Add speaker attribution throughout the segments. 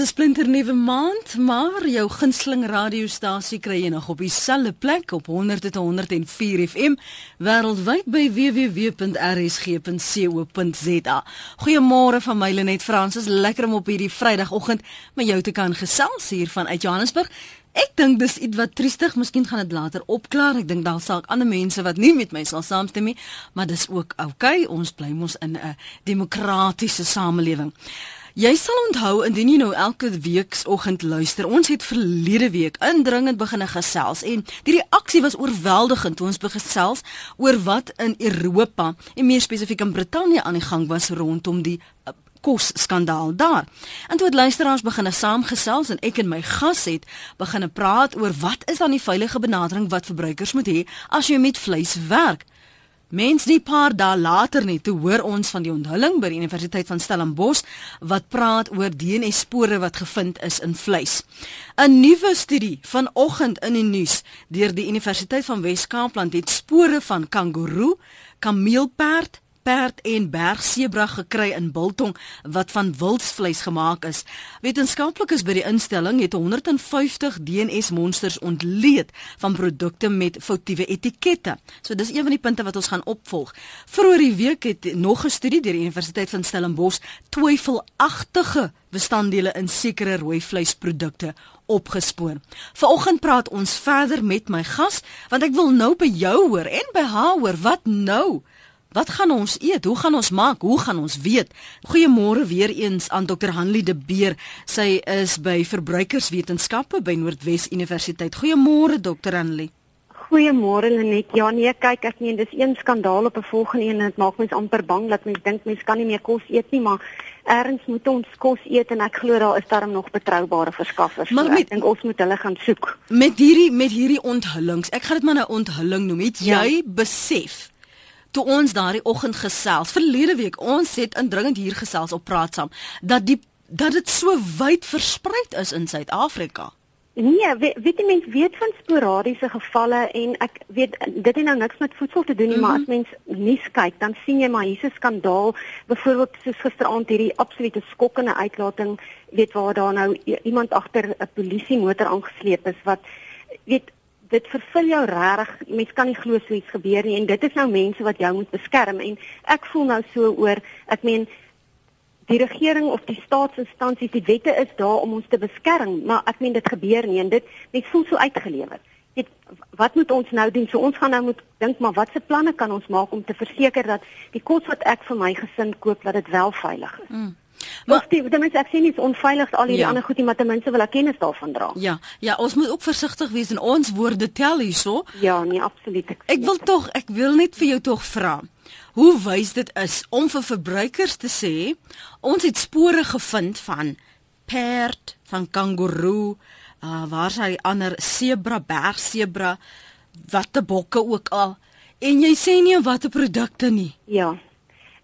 Speaker 1: 'n splinternuwe maand, maar jou gunsteling radiostasie kry jy nog op dieselfde plek op 100.104 FM wêreldwyd by www.rsg.co.za. Goeiemôre van my Lenet Fransis, lekker om op hierdie Vrydagoggend met jou te kan gesels hier vanuit Johannesburg. Ek dink dis iets wat triestig, miskien gaan dit later opklaar. Ek dink daar sal ander mense wat nie met my sal saamstem nie, maar dis ook oukei. Okay. Ons bly mos in 'n demokratiese samelewing. Jy sal onthou indien jy nou elke weekoggend luister. Ons het verlede week indringend begine gesels en die reaksie was oorweldigend toe ons begin gesels oor wat in Europa en meer spesifiek in Brittanje aan die gang was rondom die uh, kos skandaal daar. En toe het luisteraars begine saamgesels en ek en my gas het begine praat oor wat is dan die veilige benadering wat verbruikers moet hê as jy met vleis werk. Mens nie paar dae later net te hoor ons van die onthulling by die Universiteit van Stellenbosch wat praat oor DNA spore wat gevind is in vleis. 'n Nuwe studie vanoggend in die nuus deur die Universiteit van Wes-Kaapland het spore van kangoeroe, kameelperd, perd en bergsebra gekry in biltong wat van wildsvleis gemaak is. Wetenskaplikes by die instelling het 150 DNS monsters ontleed van produkte met foutiewe etikette. So dis een van die punte wat ons gaan opvolg. Vroeger die week het nog 'n studie deur die Universiteit van Stellenbosch twyfelagtige bestanddele in sekere rooi vleisprodukte opgespoor. Vanoggend praat ons verder met my gas want ek wil nou by jou hoor en by haar hoor wat nou Wat gaan ons eet? Hoe gaan ons maak? Hoe gaan ons weet? Goeiemôre weer eens aan Dr. Hanlie de Beer. Sy is by Verbruikerswetenskappe by Noordwes Universiteit. Goeiemôre Dr. Hanlie.
Speaker 2: Goeiemôre Lenet. Ja nee, kyk ek meen dis een skandaal op 'n volgende een en dit maak mens amper bang dat mens dink mens kan nie meer kos eet nie, maar erns moet ons kos eet en ek glo daar is daar nog betroubare verskaffers. Maar met, ek dink ons moet hulle gaan soek.
Speaker 1: Met hierdie met hierdie onthullings. Ek gaan dit maar 'n nou onthulling noem. Het ja. jy besef toe ons daardie oggend gesels verlede week ons het indringend hier gesels op praat saam dat die dat dit so wyd versprei is in Suid-Afrika.
Speaker 2: Nee, weet, weet die mens weet van sporadiese gevalle en ek weet dit het nou niks met voedsel te doen nie, mm -hmm. maar as mens nuus kyk, dan sien jy maar hier's 'n skandaal, byvoorbeeld soos gisteraand hierdie absolute skokkende uitlating, weet waar daar nou iemand agter 'n polisie motor aangesleep is wat weet dit vervul jou reg. Mense kan nie glo so iets gebeur nie en dit is nou mense wat jou moet beskerm en ek voel nou so oor ek meen die regering of die staatsinstansies, die wette is daar om ons te beskerm, maar ek meen dit gebeur nie en dit net voel so uitgelewer. Dit wat moet ons nou doen? So ons gaan nou moet dink maar watse planne kan ons maak om te verseker dat die kos wat ek vir my gesin koop dat dit wel veilig is. Mm. Maar die mense ek sien nie onveilig al hierdie ja. ander goed nie, maar ten minste wil ek kennis daarvan dra.
Speaker 1: Ja, ja, ons moet ook versigtig wees en ons woorde tel hierso.
Speaker 2: Ja, nee, absoluut.
Speaker 1: Ek, ek wil tog, ek wil net vir jou tog vra. Hoe wys dit is om vir verbruikers te sê ons het spore gevind van perd, van kangoeroe, uh waar sy ander sebra, bergsebra, watte bokke ook al. En jy sê nie watter produkte nie.
Speaker 2: Ja.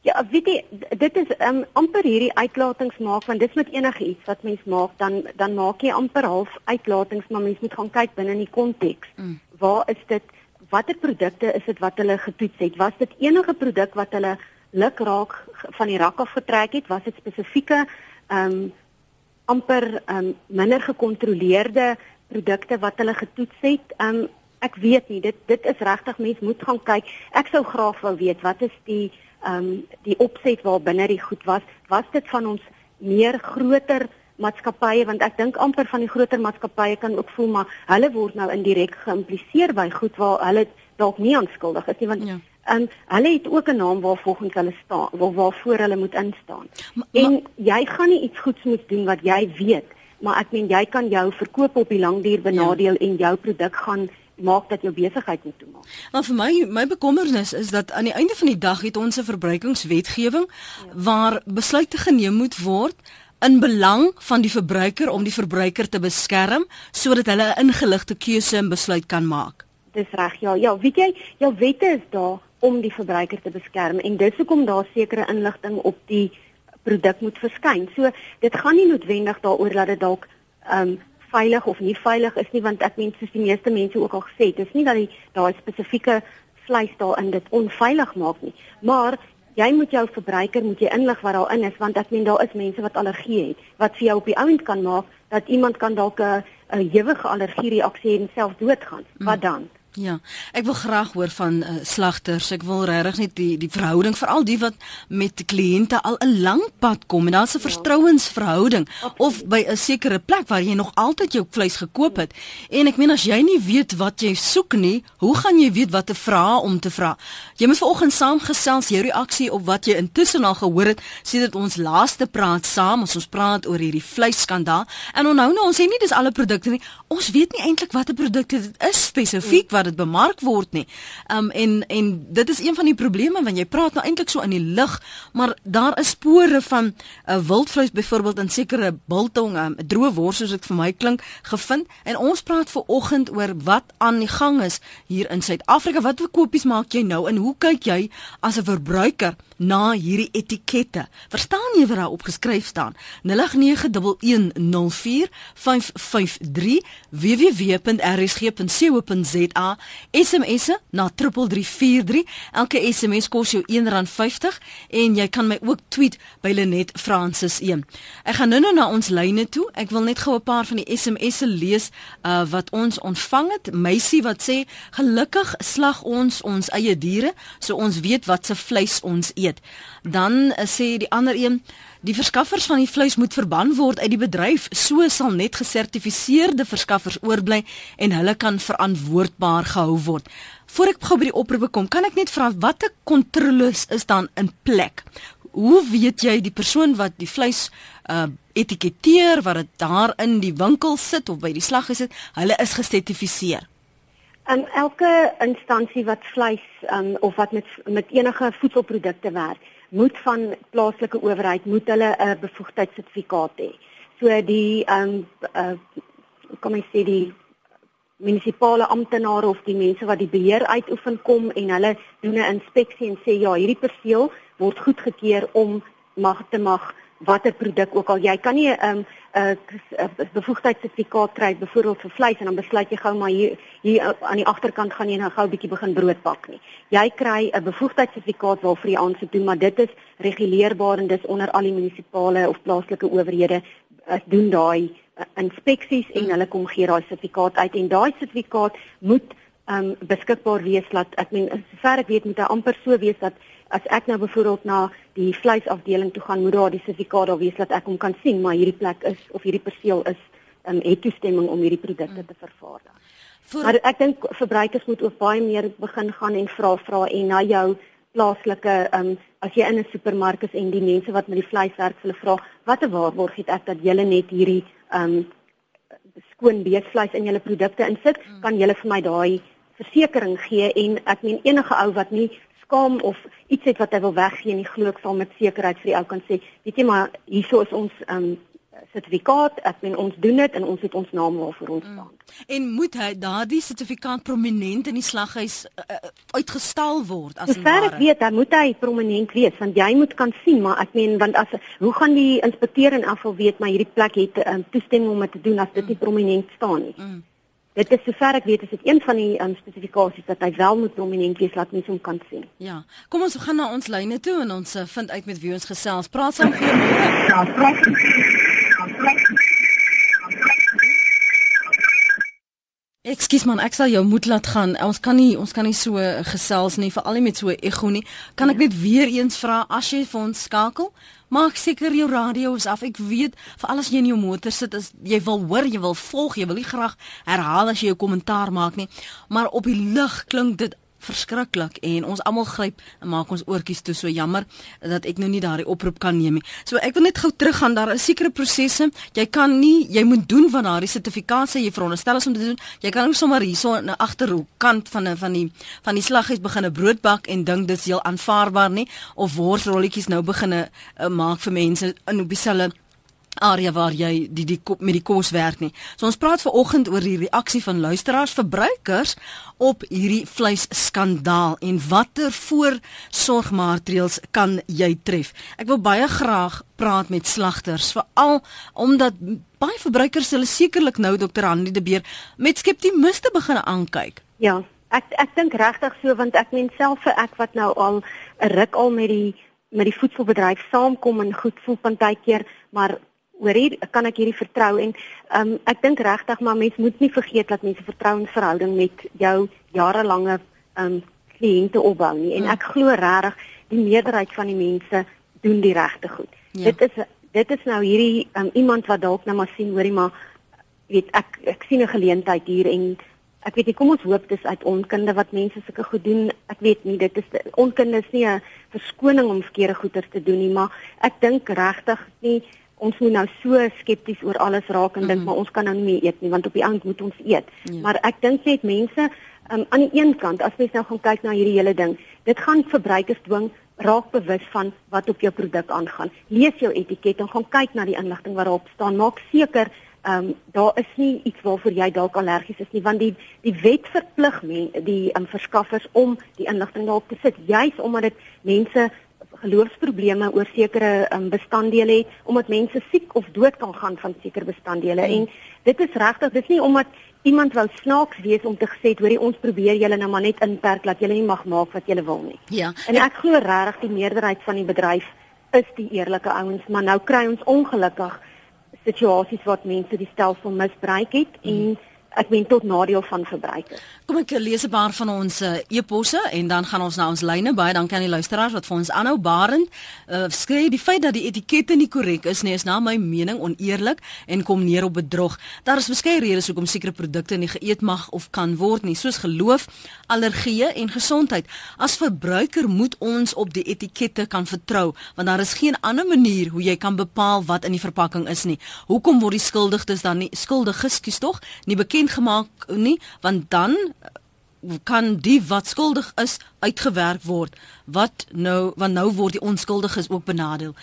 Speaker 2: Ja, weet jy, dit is um, amper hierdie uitlatings maak want dis met enige iets wat mens maak dan dan maak jy amper half uitlatings maar mens moet gaan kyk binne in die konteks. Mm. Waar is dit watter produkte is dit wat hulle getoets het? Was dit enige produk wat hulle luk raak van die rak af getrek het? Was dit spesifieke ehm um, amper ehm um, minder gekontroleerde produkte wat hulle getoets het? Ehm um, ek weet nie, dit dit is regtig mens moet gaan kyk. Ek sou graag wou weet wat is die ehm um, die opset waar binne die goed was, was dit van ons meer groter maatskappye want ek dink amper van die groter maatskappye kan ook voel maar hulle word nou indirek geïmpliseer by goed waar hulle dalk nie aanskuldig is nie want ja. En um, hulle het ook 'n naam waar volgens hulle staan, waar waarvoor hulle moet instaan. Ma, en ma, jy gaan nie iets goeds moet doen wat jy weet, maar ek meen jy kan jou verkoop op die langduur benadeel ja. en jou produk gaan maak dat jou besigheid moet toemaak.
Speaker 1: Maar vir my my bekommernis is dat aan die einde van die dag het ons 'n verbruikingswetgewing ja. waar besluite geneem moet word in belang van die verbruiker om die verbruiker te beskerm sodat hulle 'n ingeligte keuse en besluit kan maak.
Speaker 2: Dis reg. Ja, ja, weet jy, jou wette is daar om die verbruiker te beskerm en dis hoekom daar sekere inligting op die produk moet verskyn. So dit gaan nie noodwendig daaroor dat dit dalk ehm um, veilig of nie veilig is nie want ek meen soos die meeste mense ook al gesê het, dis nie dat die daai spesifieke vleis daarin dit onveilig maak nie, maar jy moet jou verbruiker moet jy inlig wat daarin is want ek meen daar is mense wat allergie het wat vir jou op die ouend kan maak dat iemand kan dalk 'n 'n ewige allergie reaksie en self doodgaan. Wat mm. dan?
Speaker 1: Ja, ek wil graag hoor van uh, slagters. Ek wil regtig net die die verhouding veral die wat met kliënte al 'n lang pad kom en daar's 'n ja. vertrouensverhouding Absoluut. of by 'n sekere plek waar jy nog altyd jou vleis gekoop het. En ek meen as jy nie weet wat jy soek nie, hoe gaan jy weet wat te vra om te vra? Jy moet vanoggend saamgesels jou reaksie op wat jy intussen al gehoor het sedert ons laaste praat saam, as ons praat oor hierdie vleisskandaal. En onthou nou, ons sê nie dis alle produkte nie. Ons weet nie eintlik watter produkte dit is spesifiek wat dit bemark word nie. Um en en dit is een van die probleme want jy praat nou eintlik so in die lug, maar daar is spore van 'n uh, wildvleis byvoorbeeld in sekere biltong, 'n um, droë wors soos dit vir my klink, gevind en ons praat ver oggend oor wat aan die gang is hier in Suid-Afrika. Wat verkopies maak jy nou en hoe kyk jy as 'n verbruiker na hierdie etikette. Verstaan jy wat daar op geskryf staan? 0891104553 www.rsg.co.za SMS'e na 3343. Elke SMS kos jou R1.50 en jy kan my ook tweet by Lenet Francis 1. Ek gaan nou-nou na ons lyne toe. Ek wil net gou 'n paar van die SMS'e lees uh, wat ons ontvang het. Meisie wat sê gelukkig slag ons ons eie diere so ons weet wat se vleis ons eet. Dan uh, sê die ander een Die verskaffers van die vleis moet verban word uit die bedryf. So sal net gesertifiseerde verskaffers oorbly en hulle kan verantwoordbaar gehou word. Voor ek gou by die oproepe kom, kan ek net vra watter kontroles is dan in plek? Hoe weet jy die persoon wat die vleis uh etiketeer wat dit daar in die winkel sit of by die slag gesit, hulle is gesertifiseer?
Speaker 2: En elke instansie wat vleis um, of wat met met enige voedselprodukte werk, moet van plaaslike owerheid moet hulle 'n bevoegdheidssertifikaat hê. So die ehm um, uh, kom ek sê die munisipale amptenare of die mense wat die beheer uitoefen kom en hulle doen 'n inspeksie en sê ja, hierdie perseel word goedgekeur om mag te mag watter produk ook al jy kan nie 'n um, 'n bevoegdheidssertifikaat kry byvoorbeeld vir vleis en dan besluit jy gou maar hier hier aan die agterkant gaan jy nou gou 'n bietjie begin brood bak nie. Jy kry 'n bevoegdheidssertifikaat waarvoor jy aansoek doen, maar dit is reguleerbaar en dis onder al die munisipale of plaaslike owerhede as doen daai uh, inspeksies en hulle kom gee daai sertifikaat uit en daai sertifikaat moet um beskikbaar wees dat ek meen sover ek weet moet hy amper so wees dat as ek nou byvoorbeeld na die vleisafdeling toe gaan, moet daar die sertifikaat daar wees dat ek hom kan sien, maar hierdie plek is of hierdie perseel is um, het toestemming om hierdie produkte te vervaardig. Voor... Maar ek dink verbruikers moet ook baie meer begin gaan en vra vra en na jou plaaslike um, as jy in 'n supermark is en die mense wat met die vleis werk, hulle vra watter waarborg het ek dat julle net hierdie um, skoon beesvleis in julle produkte insit, mm. kan julle vir my daai versekering gee en ek meen enige ou wat nie skaam of iets het wat hy wil weggee nie glo ek sal met sekerheid vir die ou kan sê weet jy maar hierso is ons um sertifikaat ek meen ons doen dit en ons het ons naam waarvoor ons staan mm.
Speaker 1: en moet hy daardie sertifikaat prominent in die slaghuis uh, uitgestal word
Speaker 2: as ver ek weet dan moet hy prominent wees want jy moet kan sien maar ek meen want as hoe gaan die inspekteur en afval weet maar hierdie plek het um, toestemming om dit te doen as dit mm. nie prominent staan nie mm. Dit is sover ek weet is dit een van die um, spesifikasies dat hy wel moet prominent wees laat mense hom kan sien.
Speaker 1: Ja. Kom ons gaan na ons lyne toe en ons uh, vind uit met wie ons gesels. Praat saam goeiemôre. Ja, praat. Ekskuus man, ek sal jou moed laat gaan. Ons kan nie ons kan nie so gesels nie, veral nie met so 'n ego nie. Kan ek net weer eens vra as jy vir ons skakel? Maak seker jou radio is af. Ek weet vir alles jy in jou motor sit is jy wil hoor, jy wil volg, jy wil nie graag herhaal as jy 'n kommentaar maak nie. Maar op die lig klink dit verskriklik en ons almal gryp en maak ons oortjies toe so jammer dat ek nou nie daardie oproep kan neem nie. So ek wil net gou teruggaan daar is sekere prosesse. Jy kan nie jy moet doen van daardie sertifikaat sê jy veronderstel om te doen. Jy kan nie sommer hierso in 'n agterhoek kant van 'n van die van die slaghuis begin 'n brood bak en dink dit is heel aanvaarbaar nie of worsrolletjies nou begin uh, maak vir mense in op dieselfde area waar jy die die met die kos werk nie. So ons praat ver oggend oor die reaksie van luisteraars verbruikers op hierdie vleisskandaal en watter voorsorgmaatreëls kan jy tref. Ek wil baie graag praat met slagters veral omdat baie verbruikers hulle sekerlik nou dokter Hanlie de Beer met skeptisme begin aankyk.
Speaker 2: Ja, ek ek dink regtig so want ek meen self vir ek wat nou al 'n ruk al met die met die voedselbedryf saamkom en goed voel partykeer, maar oor hier kan ek hierdie vertrou en um, ek dink regtig maar mense moet nie vergeet dat mense vertrouensverhouding met jou jarelange um, kliënte opbou nie en ek glo regtig die meerderheid van die mense doen die regte goed. Ja. Dit is dit is nou hierdie um, iemand wat dalk nou maar sien hoorie maar weet ek ek sien 'n geleentheid hier en ek weet nie kom ons hoop dis uit onkunde wat mense sulke goed doen. Ek weet nie dit is onkunde is nie 'n verskoning om verkeerde goeders te doen nie, maar ek dink regtig nie ons moet nou so skepties oor alles raak en dink mm. maar ons kan nou nie meer eet nie want op die aand moet ons eet. Ja. Maar ek dink net mense um, aan die een kant as mens nou gaan kyk na hierdie hele ding, dit gaan verbruikers dwing raak bewus van wat op jou produk aangaan. Lees jou etiket en gaan kyk na die inligting wat daarop staan. Maak seker ehm um, daar is nie iets waarvoor jy dalk allergies is nie want die die wet verplig men die um, verskaffers om die inligting daarop te sit juis omdat dit mense geloofsprobleme oor sekere um, bestanddele het omdat mense siek of dood kan gaan van sekere bestanddele mm. en dit is regtig dis nie omdat iemand wou snaaks wees om te gesê hoorie ons probeer julle nou maar net inperk dat julle nie mag maak wat julle wil nie.
Speaker 1: Ja.
Speaker 2: En ek glo regtig die meerderheid van die bedryf is die eerlike ouens maar nou kry ons ongelukkig situasies wat mense die stelsel misbruik het mm. en ek meen tot nadeel van verbruikers.
Speaker 1: Kom ek lees 'n paar van ons uh, e-posse en dan gaan ons na ons lyne. Baie dankie aan die luisteraars wat vir ons aanhou barend. Uh, skree die feit dat die etikette nie korrek is nie is na my mening oneerlik en kom neer op bedrog. Daar is verskeie redes hoekom sekere produkte nie geëet mag of kan word nie, soos geloof, allergieë en gesondheid. As verbruiker moet ons op die etikette kan vertrou, want daar is geen ander manier hoe jy kan bepaal wat in die verpakking is nie. Hoekom word die skuldiges dan nie skuldiges kies tog nie bekend gemaak nie want dan kan die wat skuldig is uitgewerk word wat nou want nou word die onskuldiges ook benadeel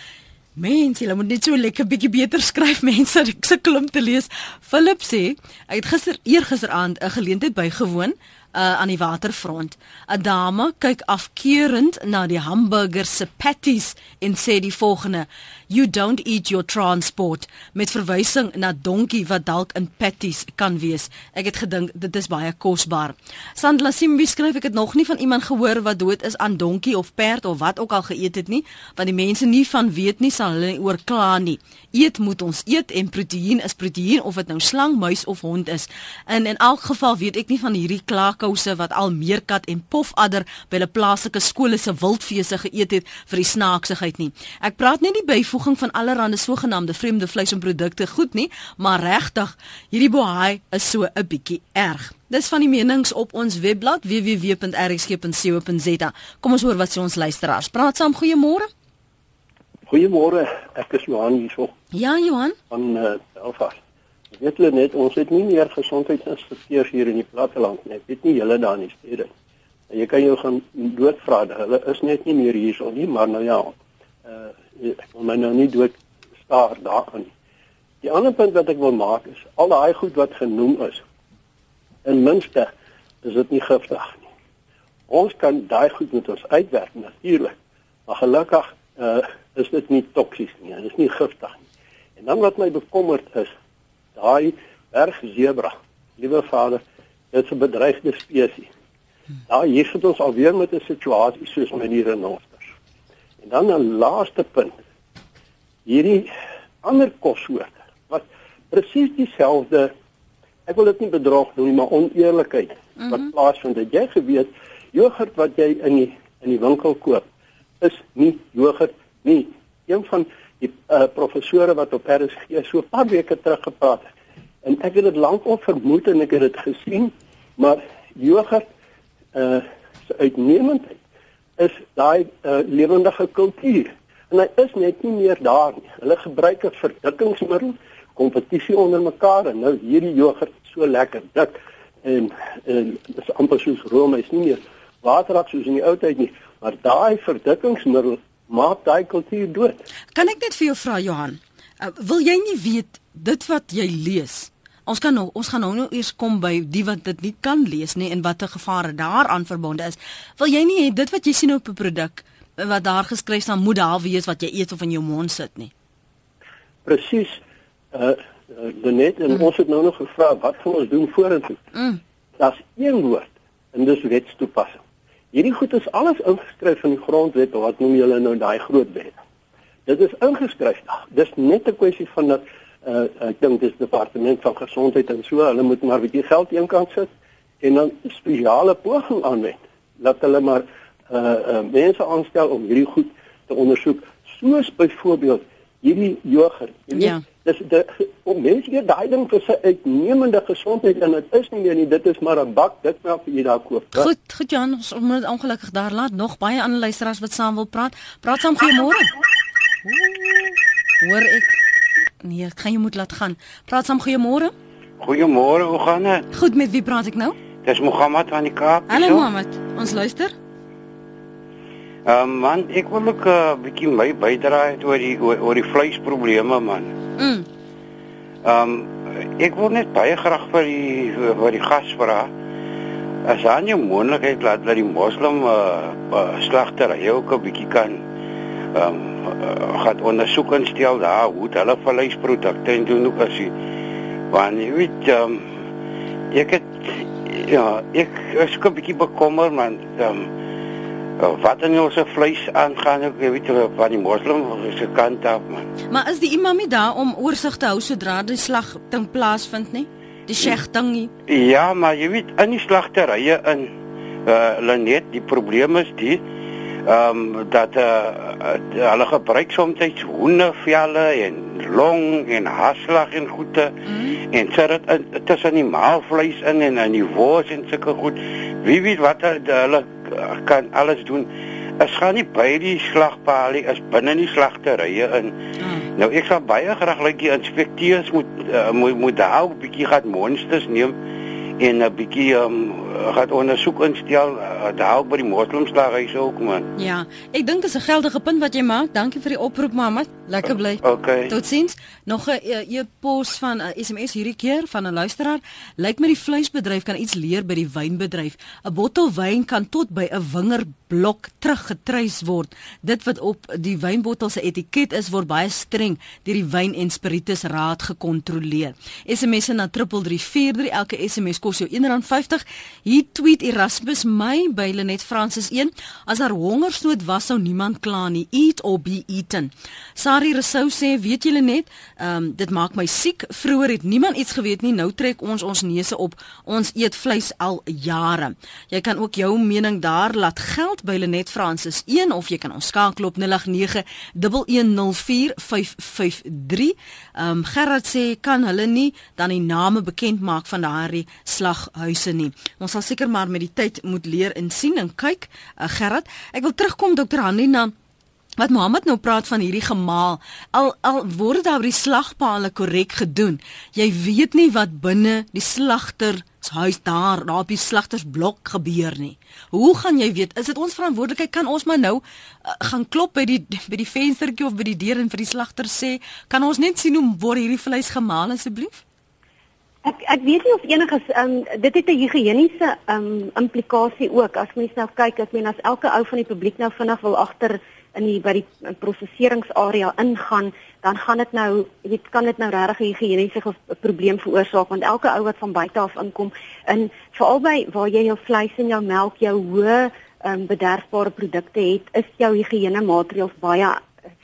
Speaker 1: Mense, hulle moet net so lekker bietjie beter skryf mense, ek sukkel om te lees. Philip sê, hy het gister eergisteraand 'n geleentheid bygewoon uh, aan die waterfront. 'n Dame kyk afkeurend na die hamburger se patties en sê die volgende: "You don't eat your transport" met verwysing na donkie wat dalk in patties kan wees. Ek het gedink dit is baie kosbaar. Sandla Simbi skryf ek het nog nie van iemand gehoor wat dood is aan donkie of perd of wat ook al geëet het nie, want die mense nie van weet nie sal hulle nie oor kla nie. Eet moet ons eet en proteïen is proteïen of dit nou slang, muis of hond is. En in elk geval weet ek nie van hierdie klaak kouse wat al meerkat en pofadder by hulle plaaslike skole se wildfeeste geëet het vir die snaaksigheid nie. Ek praat nie die byvoeging van allerlei sogenaamde vreemde vleis en produkte goed nie, maar regtig, hierdie bohaai is so 'n bietjie erg. Dis van die menings op ons webblad www.rxg.co.za. Kom ons hoor wat sê ons luisteraars. Praat saam, goeiemôre.
Speaker 3: Goeiemôre, ek is Johan hierso.
Speaker 1: Ja, Johan.
Speaker 3: Van uh, Belfast weet hulle net ons het nie meer gesondheidsinspekteurs hier in die platteland nie. Ek weet nie julle daar in die stede. En jy kan jou gaan doodvra. Hulle is net nie meer hierso nie, maar nou ja. Uh ek wil my nou nie dood staar daarin. Die ander punt wat ek wil maak is al daai goed wat genoem is. In minste is dit nie giftig nie. Ons kan daai goed met ons uitwerk natuurlik. Maar gelukkig uh is dit nie toksies nie. Dit is nie giftig nie. En dan wat my bekommerd is, daai bergsebra, liewe vader, dit is 'n bedreigde spesies. Daar hier sit ons alweer met 'n situasie soos met die renosters. En dan 'n laaste punt. Hierdie ander kossoorte wat presies dieselfde ek wil dit nie bedrog noem nie, maar oneerlikheid wat mm -hmm. plaasvind. Het jy geweet jogurt wat jy in die in die winkel koop is nie jogurt nie. Een van die uh, professore wat op RSG so 'n paar weke terug gepraat het. En ek het dit lank al vermoed en ek het dit gesien, maar jogurt uh se uitnemendheid is daai uh, lewendige kultuur. En hy is net nie meer daar nie. Hulle gebruik 'n verdikkingsmiddel, kompetisie onder mekaar en nou hierdie jogurt so lekker dik en en dis amper soos room, hy's nie meer waterig soos in die ou tyd nie, maar daai verdikkingsmiddel maak daai kultuur dood.
Speaker 1: Kan ek net vir jou vra Johan, uh, wil jy nie weet dit wat jy lees? Ons kan nou ons gaan nou nou eers kom by die wat dit nie kan lees nie en watter gevare daaraan verbonde is. Wil jy nie dit wat jy sien op 'n produk wat daar geskryf staan moet daar wees wat jy eet of in jou mond sit nie?
Speaker 3: Presies. Uh, uh net en mm. ons het nou nog gevra wat gaan ons doen vorentoe? Mm. Daar's een woord en dis wetstoepassing. Hierdie goed is alles ingeskryf in die grondwet wat noem julle nou daai groot wet. Dit is ingeskryf. Dis net 'n kwessie van dat uh, ek dink dis departement van gesondheid en so, hulle moet maar bietjie geld eenkant sit en dan spesiale poging aanwend dat hulle maar uh, uh mense aanstel om hierdie goed te ondersoek soos byvoorbeeld hierdie jogger.
Speaker 1: Ja.
Speaker 3: Dis die om mense hier daai ding vir sy uitnemende gesondheid en dit is nie meer nie, dit is maar 'n bak dit wat jy daar koop.
Speaker 1: Goed, goed Jan, ons moet ongelukkig daar laat nog baie ander luisteraars wat saam wil praat. Praat saam goeiemôre. Hoor ek Nee, ek gaan jy moet laat gaan. Praat saam goeiemôre.
Speaker 4: Goeiemôre, hoe gaan dit?
Speaker 1: Goed, met wie praat ek nou?
Speaker 4: Dis Mohammed van die Kaap.
Speaker 1: Hallo. Mohammed. Ons luister.
Speaker 4: Ehm uh, man, ek wil ook 'n uh, bietjie my bydra het oor die oor, oor die vleisprobleme man.
Speaker 1: Mm.
Speaker 4: Ehm um, ek wil net baie graag vir die vir die gas vra. As daar nie 'n moontlikheid laat dat die moslim uh, uh, slagterye ook 'n bietjie kan ehm um, uh, gaan ondersoek en stel daar hoe hulle vleisprodukte en doen ook as jy want jy weet um, ek het ja, ek is 'n bietjie bekommer man. Ehm um, wat in ons vleis aangaan, weet jy van die moslim se kant af man.
Speaker 1: Maar is die imam nie daar om oorsig te hou sodra die slagting plaasvind nie? Die shegting nie.
Speaker 4: Ja, maar jy weet in die slagterye in uh Lenet, die probleem is die ehm um, dat uh, uh hulle gebruik soms hoendervelle en long en haslag en goede
Speaker 1: Mm.
Speaker 4: en sit dit tussen die maalvleis in en in die wors en sulke goed. Wie weet wat hulle hulle kan alles doen. Is gaan nie by die slagpaal, is binne die slagterye in.
Speaker 1: Ah.
Speaker 4: Nou ek sal baie graag lyk die inspekteurs moet uh, moet moet daar 'n bietjie gaan monsters neem en 'n bietjie um, gaan ondersoek instel uh, daar by die moslimslaghuise ook man.
Speaker 1: Ja, ek dink dis 'n geldige punt wat jy maak. Dankie vir die oproep Mohammed. Lekker bly.
Speaker 4: Okay.
Speaker 1: Totsiens. Nog 'n e- e-pos van 'n SMS hierdie keer van 'n luisteraar. Lyk my die vleisbedryf kan iets leer by die wynbedryf. 'n Bottel wyn kan tot by 'n wingerblok teruggetreis word. Dit wat op die wynbottel se etiket is, word baie streng deur die wyn en spiritus raad gekontroleer. SMS na 3343. Elke SMS kos jou R1.50. Hier tweet Erasmus my by Lenet Francis 1. As daar hongersnood was, sou niemand kla nie. Eat or be eaten. Sari Rousseau sê, weet julle net, ehm um, dit maak my siek. Vroeger het niemand iets geweet nie. Nou trek ons ons neuse op. Ons eet vleis al jare. Jy kan ook jou mening daar laat geld by Lenet Francis 1 of jy kan ons skakel op 089 1104553. Ehm um, Gerard sê kan hulle nie dan die name bekend maak van daardie slaghuise nie. Ons sal seker maar met die tyd moet leer en sien en kyk. Uh, Gerard, ek wil terugkom Dr. Hanlie na Wat Mohammed nou praat van hierdie gemaal, al al word daar die slagpale korrek gedoen. Jy weet nie wat binne die slagter huis daar, daar op die slagtersblok gebeur nie. Hoe gaan jy weet? Is dit ons verantwoordelikheid kan ons maar nou uh, gaan klop by die by die venstertjie of by die deur en vir die slagter sê, kan ons net sien hoe word hierdie vleis gemaal asseblief?
Speaker 2: Ek ek weet nie of enigiets um dit het 'n higiëniese um implikasie ook. As mens nou kyk, ek meen as elke ou van die publiek nou vinnig wil agter in die by die prosesseringsarea ingaan, dan gaan dit nou, jy kan dit nou regtig ge- probleem veroorsaak want elke ou wat van buite af inkom, in veral by waar jy jou vleis en jou melk, jou hoë um, bederfbare produkte het, is jou higiëne maatreëls baie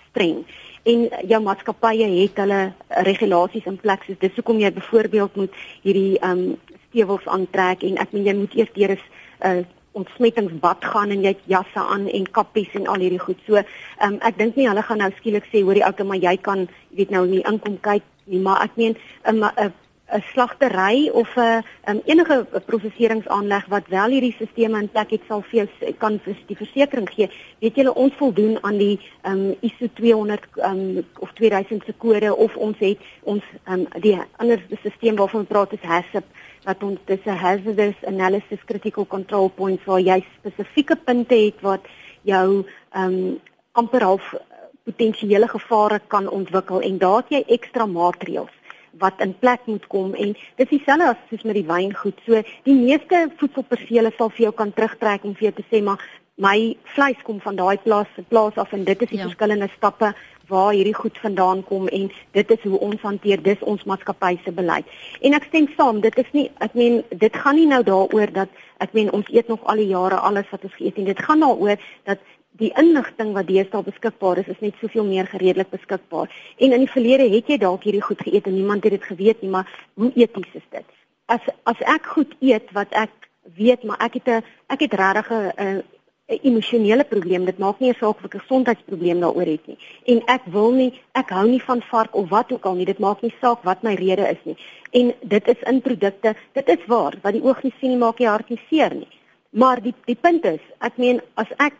Speaker 2: streng. En jou maatskappye het hulle regulasies in plek soos dis hoekom jy byvoorbeeld moet hierdie um, stewels aantrek en ek meen jy moet eers deur 'n uh, ontsmettingsbad gaan en jy het jasse aan en kappies en al hierdie goed. So ehm um, ek dink nie hulle gaan nou skielik sê hoor die ouke maar jy kan weet nou nie inkom kyk nie, maar ek meen 'n 'n 'n slagtery of 'n um, enige prosesseringsaanleg wat wel hierdie stelsels in plek het sal vir kan vir die versekerings gee. Weet julle ons voldoen aan die um, ISO 200 um, of 2000 se kode of ons het ons um, die ander stelsel waarvan ons praat is HACCP wat ons dis 'n hazardous analysis critical control points waar jy spesifieke punte het wat jou um, amper half eh, potensiële gevare kan ontwikkel en daar het jy ekstra maatreëls wat in plek moet kom en dis dieselfde as soos met die wyngoed. So die meeste voedselpersele sal vir jou kan terugtrek en vir jou te sê maar my vleis kom van daai plaas plaas af en dit is die
Speaker 1: Ja.
Speaker 2: ja. verskillende stappe waar hierdie goed vandaan kom en dit is hoe ons hanteer dis ons maatskappy se beleid. En ek stem saam, dit is nie ek meen dit gaan nie nou daaroor dat ek meen ons eet nog al die jare alles wat ons geëet het. Dit gaan daaroor dat die inligting wat deesdae beskikbaar is, is net soveel meer gereedelik beskikbaar. En in die verlede het jy dalk hierdie goed geëet en niemand het dit geweet nie, maar hoe eties is dit? As as ek goed eet wat ek weet, maar ek het 'n ek het regtig 'n 'n emosionele probleem. Dit maak nie 'n saak of ek 'n gesondheidsprobleem daaroor het nie. En ek wil nie, ek hou nie van vark of wat ook al nie. Dit maak nie saak wat my rede is nie. En dit is in produkte. Dit is waar wat die oog nie sien nie maak die hart nie seer nie. Maar die die punt is, ek meen as ek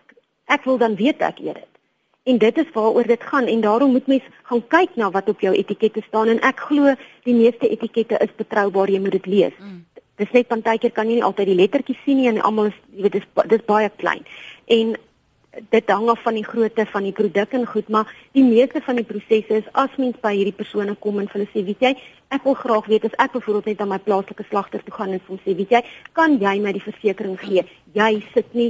Speaker 2: ek wil dan weet ek eet dit. En dit is waaroor dit gaan en daarom moet mens gaan kyk na wat op jou etikette staan en ek glo die meeste etikette is betroubaar, jy moet dit lees. Mm dis net partykeer kan jy nie altyd die lettertjies sien nie en almal is jy weet dis dis baie klein. En dit hang af van die grootte van die produk en goed, maar die meeste van die prosesse is as mens by hierdie persone kom en hulle sê, weet jy, ek wil graag weet as ek byvoorbeeld net aan my plaaslike slagter toe gaan en hom sê, weet jy, kan jy my die versekerings gee? Jy sit nie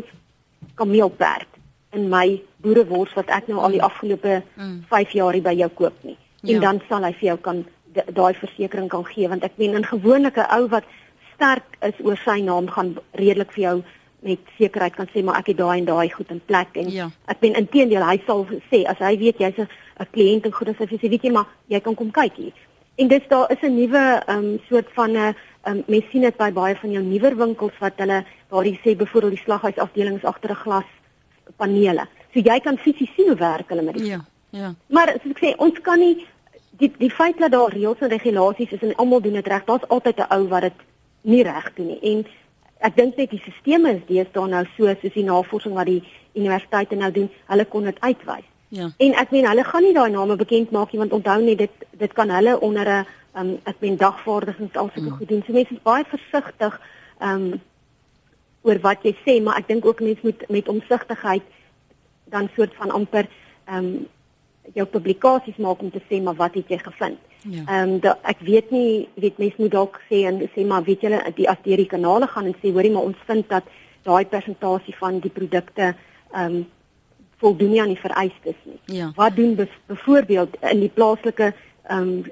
Speaker 2: kameelperd in my boerewors wat ek nou al die afgelope 5 mm. jaar hier by jou koop nie. En ja. dan sal hy vir jou kan daai versekerings kan gee want ek meen in gewone ou wat sterk is oor sy naam gaan redelik vir jou met sekerheid kan sê maar ek het daai en daai goed in plek en ja. ek ben intedeel hy sal sê as hy weet jy's 'n kliënt en goed as hy sê weet jy maar jy kan kom kyk hier. En dis daar is 'n nuwe um soort van 'n um mens sien dit by baie van jou nuwer winkels wat hulle waar jy sê byvoorbeeld die slaghuisafdelings agter 'n glas panele. So jy kan fisies sien hoe werk hulle met dit. Ja. Ja. Maar soos ek sê ons kan nie die die feit dat daar reëls en regulasies is en almal doen dit reg. Daar's altyd 'n ou wat dit nie reg doen nie. En ek dink net die stelsels is deesdae nou so soos die navorsing wat die universiteite nou doen, hulle kon dit uitwys. Ja. En ek meen hulle gaan nie daai name bekend maak nie want onthou net dit dit kan hulle onder 'n um, ek meen dagvaardigings alsoos mm. goed doen. So mense is baie versigtig um oor wat jy sê, maar ek dink ook mense moet met omsigtigheid dan soort van amper um jou publikasies maak om te sê maar wat het jy gevind? Ja. Ehm um, ek weet nie, weet mense moet dalk sê en sê maar weet julle die as deur die kanale gaan en sê hoorie maar ons vind dat daai persentasie van die produkte ehm um, voldoen nie aan die vereistes nie. Ja. Wat doen byvoorbeeld in die plaaslike ehm um,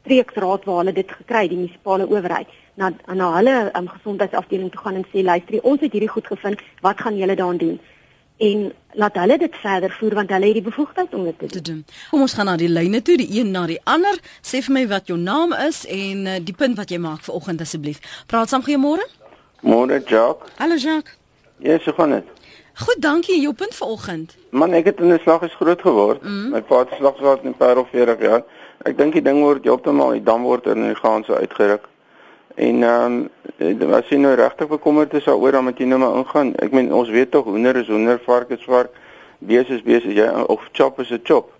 Speaker 2: streeksraad waar hulle dit gekry die munisipale owerheid na na hulle um, gesondheidsafdeling toe gaan en sê luister ons het hierdie goed gevind wat gaan julle daaraan doen en laat hulle dit verder voer want hulle het die bevoegdheid om dit te doen.
Speaker 1: Kom ons gaan na die lyne toe, die een na die ander. Sê vir my wat jou naam is en uh, die punt wat jy maak vir oggend asseblief. Praat saam goeiemôre.
Speaker 5: Môre Jacques.
Speaker 1: Hallo Jacques.
Speaker 5: Ja, so gaan dit.
Speaker 1: Goed, dankie. Jou punt vir oggend.
Speaker 5: Man, ek het in 'n slag is groot geword. Mm. My pa het slag gehad in 'n paar of 40 jaar. Ek dink die ding word heeltemal die dam word in die gaan so uitgeruk. En ehm um, as jy nou regtig bekommerd is daaroor dan moet jy nou maar ingaan. Ek meen ons weet tog hoender is hoender, vark is vark, bees is bees, jy of chop is 'n chop.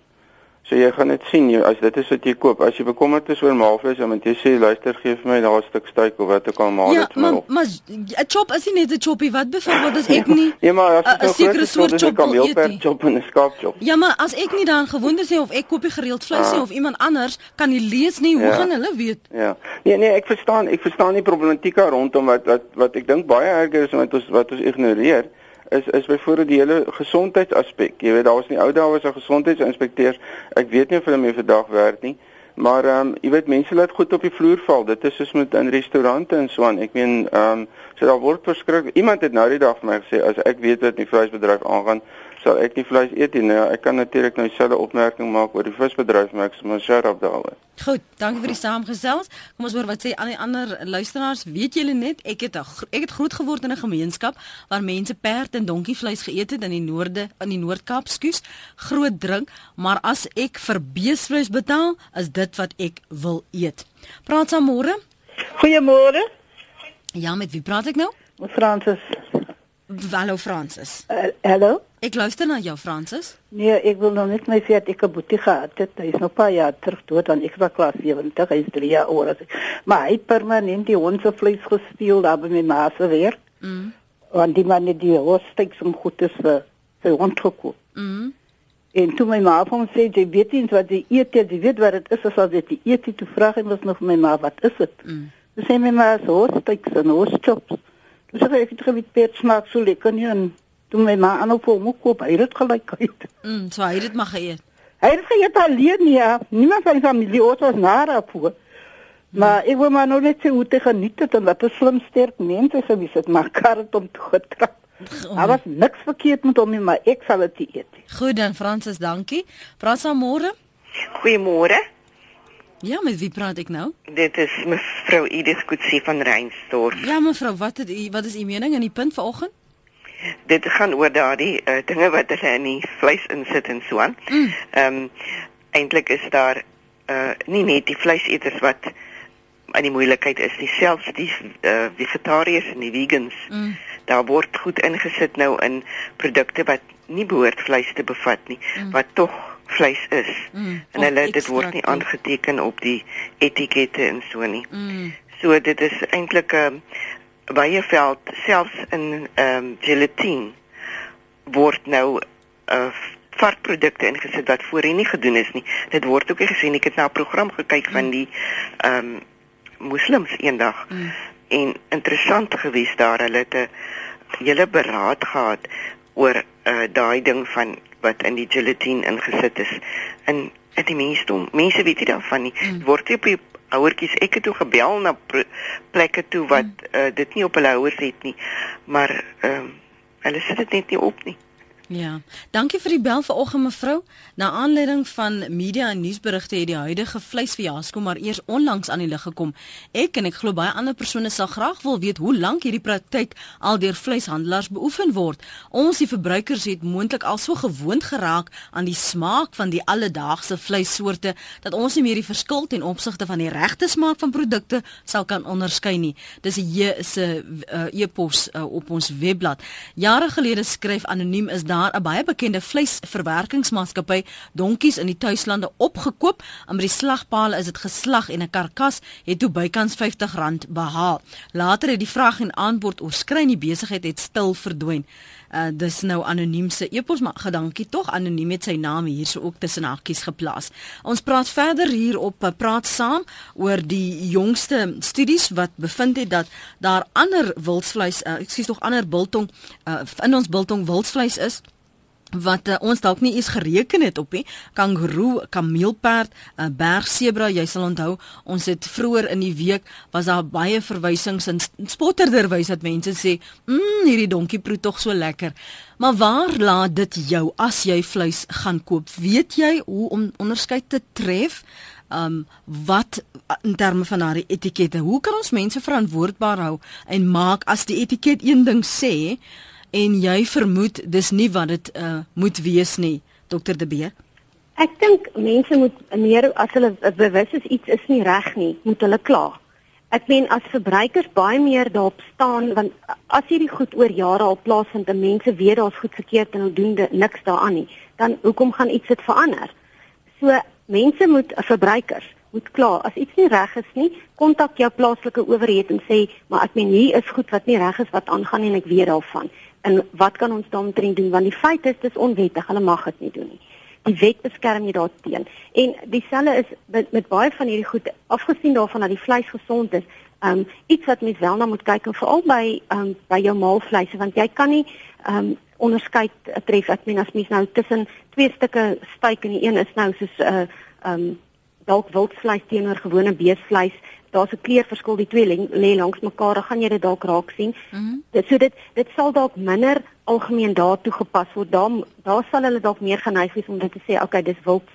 Speaker 5: So jy gaan dit sien jy, as dit is wat jy koop. As jy bekommerd is oor maalvleis, dan moet jy sê luister, gee vir my daar 'n stuk steak of wat ook al maal
Speaker 1: dit vir my. Ja, maar 'n chop is nie net 'n choppie wat byvoorbeeld as ek nie
Speaker 5: Ja, maar as jy 'n sekere soort chop wil eet, chop en 'n skaap chop.
Speaker 1: Ja, maar as ek nie dan gewoond is of ek koop die gereeld vleis nie of iemand anders kan nie lees nie, hoe ja. gaan hulle weet?
Speaker 5: Ja. Nee, nee, ek verstaan, ek verstaan die problematiek rondom wat wat wat ek dink baie erger is wat ons wat ons ignoreer is is byvoorbeeld die hele gesondheidsaspek. Jy weet daar was nie ou dae was 'n gesondheidsinspekteurs. Ek weet nie of hulle meer vandag werk nie. Maar ehm um, jy weet mense laat goed op die vloer val. Dit is soos met in restaurante en so aan. Ek meen ehm um, so daar word verskrik. Iemand het nou die dag vir my gesê as ek weet wat in die vleisbedryf aangaan, sal ek nie vleis eet nie. Nou, ek kan natuurlik nou dieselfde opmerking maak oor die visbedryf, maar ek sê maar shout out daaroor.
Speaker 1: Goed, dankie vir die saamgesels. Kom ons hoor wat sê al die ander luisteraars. Weet julle net, ek het ek het groot geword in 'n gemeenskap waar mense perd en donkie vleis geëet het in die noorde in die Noord-Kaap, skus, groot drink, maar as ek vir beesvleis betaal, is dit wat ek wil eet. Praat saam môre.
Speaker 6: Goeiemôre.
Speaker 1: Ja, met wie praat ek nou?
Speaker 6: Met Francis.
Speaker 1: Hallo Francis.
Speaker 6: Uh, hallo.
Speaker 1: Ek luister na jou Francis.
Speaker 6: Nee, ek wil nog net my sê ek 'n boetie gehad het. Hy is nog paar jaar terug dood aan ek was klas 70, hy is 3 jaar ouer. Maar hy het permanent die honde vleis gesteel daar by my ma se werk. Mm. Want die man het die hoofstuk som goed is vir vir hond gekoop. Mm. En toe my ma hom sê jy weet nie wat jy eet, jy weet wat dit is as jy dit eet, toe vra hy mos nog my ma wat is dit? Mm. Sy sê my ma so hoofstuk se hoofstops. Dus ek het geweet pet smaak so lekker nie en toe my ma aan op hom koop, hy het gelyk uit.
Speaker 1: Mm, so hy het maar geëet.
Speaker 6: Hy het geëet alleen ja. Niemand van die familie ooit was na daarvoor. Maar ek wil maar nog net sê hoe te geniet het en wat 'n slim sterk mense gewees het, maar kar het hom toe getrap. Daar was niks verkeerd met hom nie, maar ek sal dit eet.
Speaker 1: Goed dan Fransis, dankie. Praat saam môre.
Speaker 7: Goeiemôre.
Speaker 1: Ja, met wie praat ek nou?
Speaker 7: Dit is mevrou Edith Kutsie van Reinsdorp.
Speaker 1: Ja mevrou, wat het u wat is u mening in die punt vanoggend?
Speaker 7: Dit gaan oor daardie uh, dinge wat hulle in die vleis insit en so aan.
Speaker 1: Mm.
Speaker 7: Ehm um, eintlik is daar uh nie net die vleiseters wat in die moeilikheid is nie, selfs die uh vegetariërs en die vegans.
Speaker 1: Mm.
Speaker 7: Daar word goed ingesit nou in produkte wat nie behoort vleis te bevat nie,
Speaker 1: Mm.
Speaker 7: wat tog vleis is.
Speaker 1: Mm.
Speaker 7: En hulle dit word nie aangeteken op die etikette en so nie.
Speaker 1: Mm.
Speaker 7: So dit is eintlik 'n um, baie veld selfs in ehm um, gelatine word nou 'n uh, varkprodukte ingesit wat voorheen nie gedoen is nie. Dit word ook gesien ek het na 'n program gekyk van die ehm um, moslems eendag
Speaker 1: Mm.
Speaker 7: en interessant gewees daar hulle het 'n hele beraad gehad oor uh, daai ding van wat in die gelatine ingesit is. En in die mense mense weet nie daarvan nie.
Speaker 1: Mm.
Speaker 7: Word nie op die ouertjies ek het toe gebel na plekke toe wat uh, dit nie op hulle houers het nie. Maar ehm um, hulle sit dit net nie op nie.
Speaker 1: Ja. Dankie vir die bel vanoggend mevrou. Na aanleiding van media en nuusberigte het die huidige vleisfiasco maar eers onlangs aan die lig gekom. Ek en ek glo baie ander persone sal graag wil weet hoe lank hierdie praktyk al deur vleishandelaars beoefen word. Ons die verbruikers het moontlik al so gewoond geraak aan die smaak van die alledaagse vleissoorte dat ons nie meer die verskil ten opsigte van die regte smaak van produkte sal kan onderskei nie. Dis 'n J se uh, e-pos uh, op ons webblad. Jare gelede skryf anoniem is daar 'n baie bekende vleisverwerkingsmaatskappy donkies in die tuislande opgekoop en by die slagpale is dit geslag en 'n karkas het toe bykans R50 behaal. Later het die vraag en aanbod oorskry en die besigheid het stil verdwyn. Uh dis nou anoniem se e-pos maar gedankie tog anoniem het sy naam hierso ook tussen hakkies geplaas. Ons praat verder hier op uh, praat saam oor die jongste studies wat bevind het dat daar ander wildsvleis uh, ek sê tog ander biltong uh, in ons biltong wildsvleis is wat uh, ons dalk nie eens gereken het op nie. Kangaroo, kameelperd, 'n uh, bergsebra, jy sal onthou, ons het vroeër in die week was daar baie verwysings en spotterderwys dat mense sê, "Mmm, hierdie donkie proe tog so lekker." Maar waar laat dit jou as jy vleis gaan koop? Weet jy hoe om onderskeid te tref? Um wat in terme van daardie etikette, hoe kan ons mense verantwoordbaar hou en maak as die etiket een ding sê en jy vermoed dis nie wat dit uh, moet wees nie dokter De Beer
Speaker 2: Ek dink mense moet meer as hulle bewus is iets is nie reg nie, moet hulle kla. Ek meen as verbruikers baie meer daarop staan want as hierdie goed oor jare al plaasvind en mense weet daar's goed verkeerd en hulle doen dit niks daaraan nie, dan hoekom gaan iets dit verander? So mense moet verbruikers moet kla as iets nie reg is nie, kontak jou plaaslike owerheid en sê, maar ek meen hier is goed wat nie reg is wat aangaan en ek weet daarvan. En wat kan ons daarmee doen want die feit is dis onwettig, hulle mag dit nie doen nie die wet beskerm jy daarteen. En dieselfde is met, met baie van hierdie goed afgesien daarvan dat die vleis gesond is. Um iets wat mens wel na moet kyk en veral by um by jou maalvleise want jy kan nie um onderskeid tref ek meen as mens nou tussen twee stukke steak en die een is nou soos 'n uh, um dalk wildvleis teenoor gewone beesvleis daar's 'n kleurverskil die twee lê, langs mekaar dan gaan jy dit dalk raak sien.
Speaker 1: Mm -hmm.
Speaker 2: Dit so dit dit sal dalk minder algemeen daartoe gepas word. Daar daar sal hulle dalk meer geneig wees om dit te sê, okay, dis wild.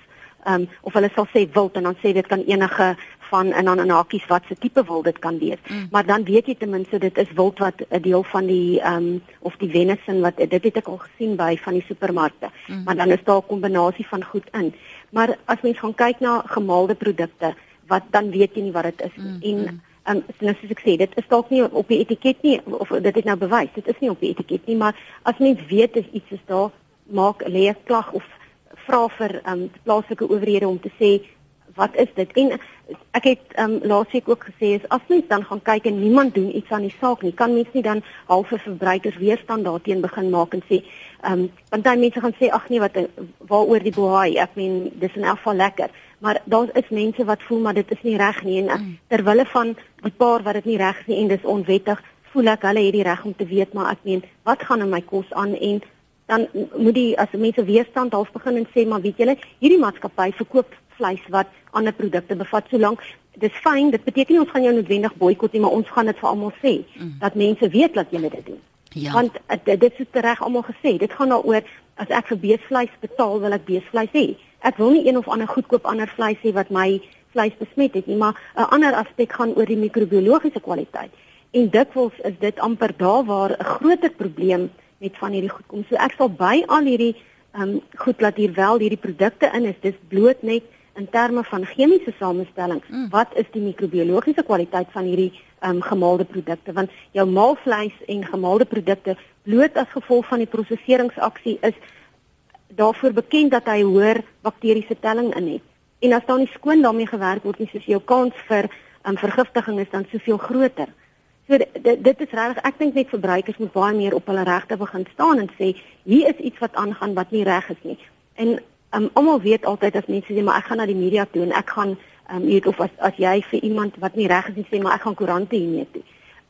Speaker 2: Ehm um, of hulle sal sê wild en dan sê dit kan enige van en dan in hakies wat se tipe wild dit kan wees. Mm. Maar dan weet jy ten minste dit is wild wat 'n deel van die ehm um, of die venison wat dit het ek al gesien by van die supermarkte. Mm. Maar dan is daar 'n kombinasie van goed in. Maar as mens gaan kyk na gemaalde produkte, wat dan weet jy nie wat dit is nie. Mm. En Ehm um, nou soos ek sê, dit is dalk nie op die etiket nie of dit is nou bewys, dit is nie op die etiket nie, maar as mens weet is iets is daar, maak lê 'n klag of vra vir um, plaaslike owerhede om te sê wat is dit? En ek het um, laasweek ook gesê is as mens dan gaan kyk en niemand doen iets aan die saak nie, kan mens nie dan halfe verbruikers weerstand daarteen begin maak en sê ehm um, want dan mense gaan sê ag nee wat waaroor die bohaai, ek meen dis in elk geval lekker maar daar is mense wat voel maar dit is nie reg nie en mm. ter wille van die paar wat dit nie reg is nie en dis onwettig voel ek hulle het die reg om te weet maar ek meen wat gaan in my kos aan en dan moet die as mense weerstand half begin en sê maar weet julle, hierdie maatskappy verkoop vleis wat ander produkte bevat solank dis fyn, dit beteken nie ons gaan jou noodwendig boikot nie, maar ons gaan dit vir almal sê mm. dat mense weet dat jy dit doen.
Speaker 1: Ja.
Speaker 2: Want uh, dit is reg almal gesê, dit gaan daaroor as ek vir beesvleis betaal, wil ek beesvleis hê. Ek wil nie een of ander goedkoop ander vleis hê wat my vleis besmet het nie, maar 'n ander aspek gaan oor die microbiologiese kwaliteit. En dikwels is dit amper daar waar 'n groter probleem met van hierdie goed kom. So ek sal by al hierdie ehm um, goed laat hier wel hierdie produkte in is. Dis bloot net in terme van chemiese samestelling. Mm. Wat is die microbiologiese kwaliteit van hierdie ehm um, gemaalde produkte? Want jou maalvleis en gemaalde produkte bloot as gevolg van die prosesseringsaksie is daarvoor bekend dat hy hoër bakteriese telling in het. En as dan nie skoon daarmee gewerk word nie, soos jou kans vir um, vergiftiging is dan soveel groter. So dit is regtig ek dink net verbruikers moet baie meer op hulle regte begin staan en sê hier is iets wat aangaan wat nie reg is nie. En um, almal weet altyd as mense sê maar ek gaan na die media toe en ek gaan um, weet of as as jy vir iemand wat nie reg is nie sê maar ek gaan koerante hiermee toe.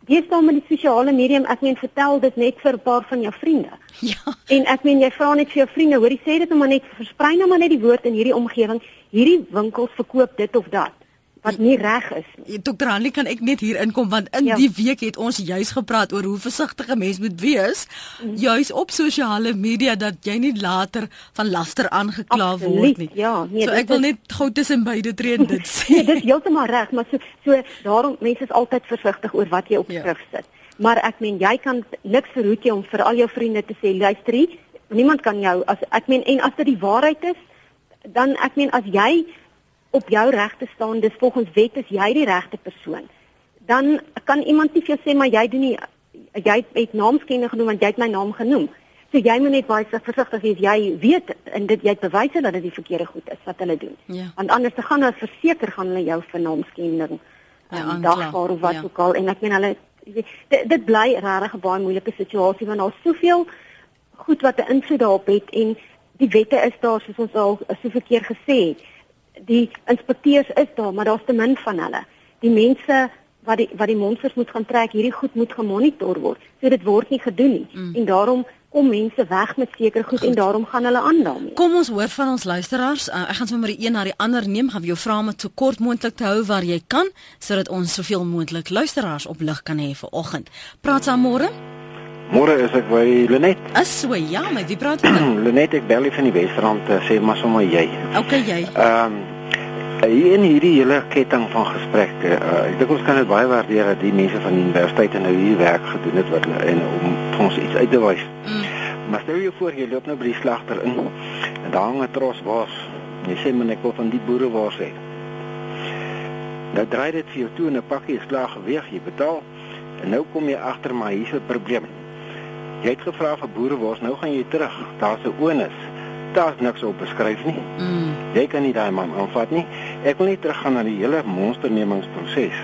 Speaker 2: Jy staan met die sosiale medium, ek meen vertel dit net vir 'n paar van jou vriende.
Speaker 1: Ja.
Speaker 2: En ek meen jy vra net vir jou vriende, hoorie sê dit nou maar net versprei nou maar net die woord in hierdie omgewing. Hierdie winkels verkoop dit of dat wat nie reg is nie.
Speaker 1: Dr. Hanlie kan ek net hier inkom want in ja. die week het ons juis gepraat oor hoe versigtig 'n mens moet wees mm. juis op sosiale media dat jy nie later van laster aangekla
Speaker 2: Absoluut,
Speaker 1: word nie.
Speaker 2: Ja, nee,
Speaker 1: so ek wil net gou tussen beide tree en dit sê.
Speaker 2: nee, dit is heeltemal reg, maar so so daarom mense is altyd versigtig oor wat jy op ja. skrif sit. Maar ek meen jy kan niks verhoed jy om vir al jou vriende te sê luister, niemand kan jou as ek meen en as dit die waarheid is, dan ek meen as jy op jou regte staan, dis volgens wet is jy die regte persoon. Dan kan iemand nie vir jou sê maar jy doen nie jy het naamskenne genoem want jy het my naam genoem. So jy moet net baie versigtig wees. Jy weet en dit jy het bewyse dat dit die verkeerde goed is wat hulle doen.
Speaker 1: Ja.
Speaker 2: Want anders te gaan hulle verseker gaan hulle jou vir naamskending ja, um, dagvaar of wat ja. ook al en ek meen hulle dit, dit bly regtig 'n baie moeilike situasie want daar's soveel goed wat 'n invloed daarop het en die wette is daar soos ons al soveel keer gesê het die inspekteurs is daar, maar daar's te min van hulle. Die mense wat die wat die monsters moet gaan trek, hierdie goed moet gemonitor word. So dit word nie gedoen nie. Mm. En daarom kom mense weg met seker goed, goed en daarom gaan hulle aan daarmee.
Speaker 1: Kom ons hoor van ons luisteraars. Uh, ek gaan sommer die een na die ander neem, gaan jou vra om dit so kort moontlik te hou waar jy kan sodat ons soveel moontlik luisteraars op lig kan hê vir oggend. Praat saam môre.
Speaker 8: Môre is ek by Lenet.
Speaker 1: As so ja, my wie praat jy?
Speaker 8: Lenet, ek bel van die Wesrand, uh, sê maar sommer jy.
Speaker 1: Okay, jy.
Speaker 8: Ehm um, in hierdie hele ketting van gesprekke, uh, ek dink ons kan dit baie waardeer dat die mense van die universiteit nou hier werk gedoen het wat en om ons iets uit te wys. Mm. Maar stel jou voor jy loop nou by die slagter in en daar hang 'n tros was. Jy sê men ek wil van die boere was hê. Nou draai dit vir jou toe en 'n pakkie is klaar geweeg, jy betaal. En nou kom jy agter maar hier's 'n probleem. Jy het gevra vir boere was, nou gaan jy terug. Daar's 'n onus daar's niks op beskryf nie. Mm. Jy kan nie daai man aanvat nie. Ek wil net teruggaan na die hele monsternemingsproses.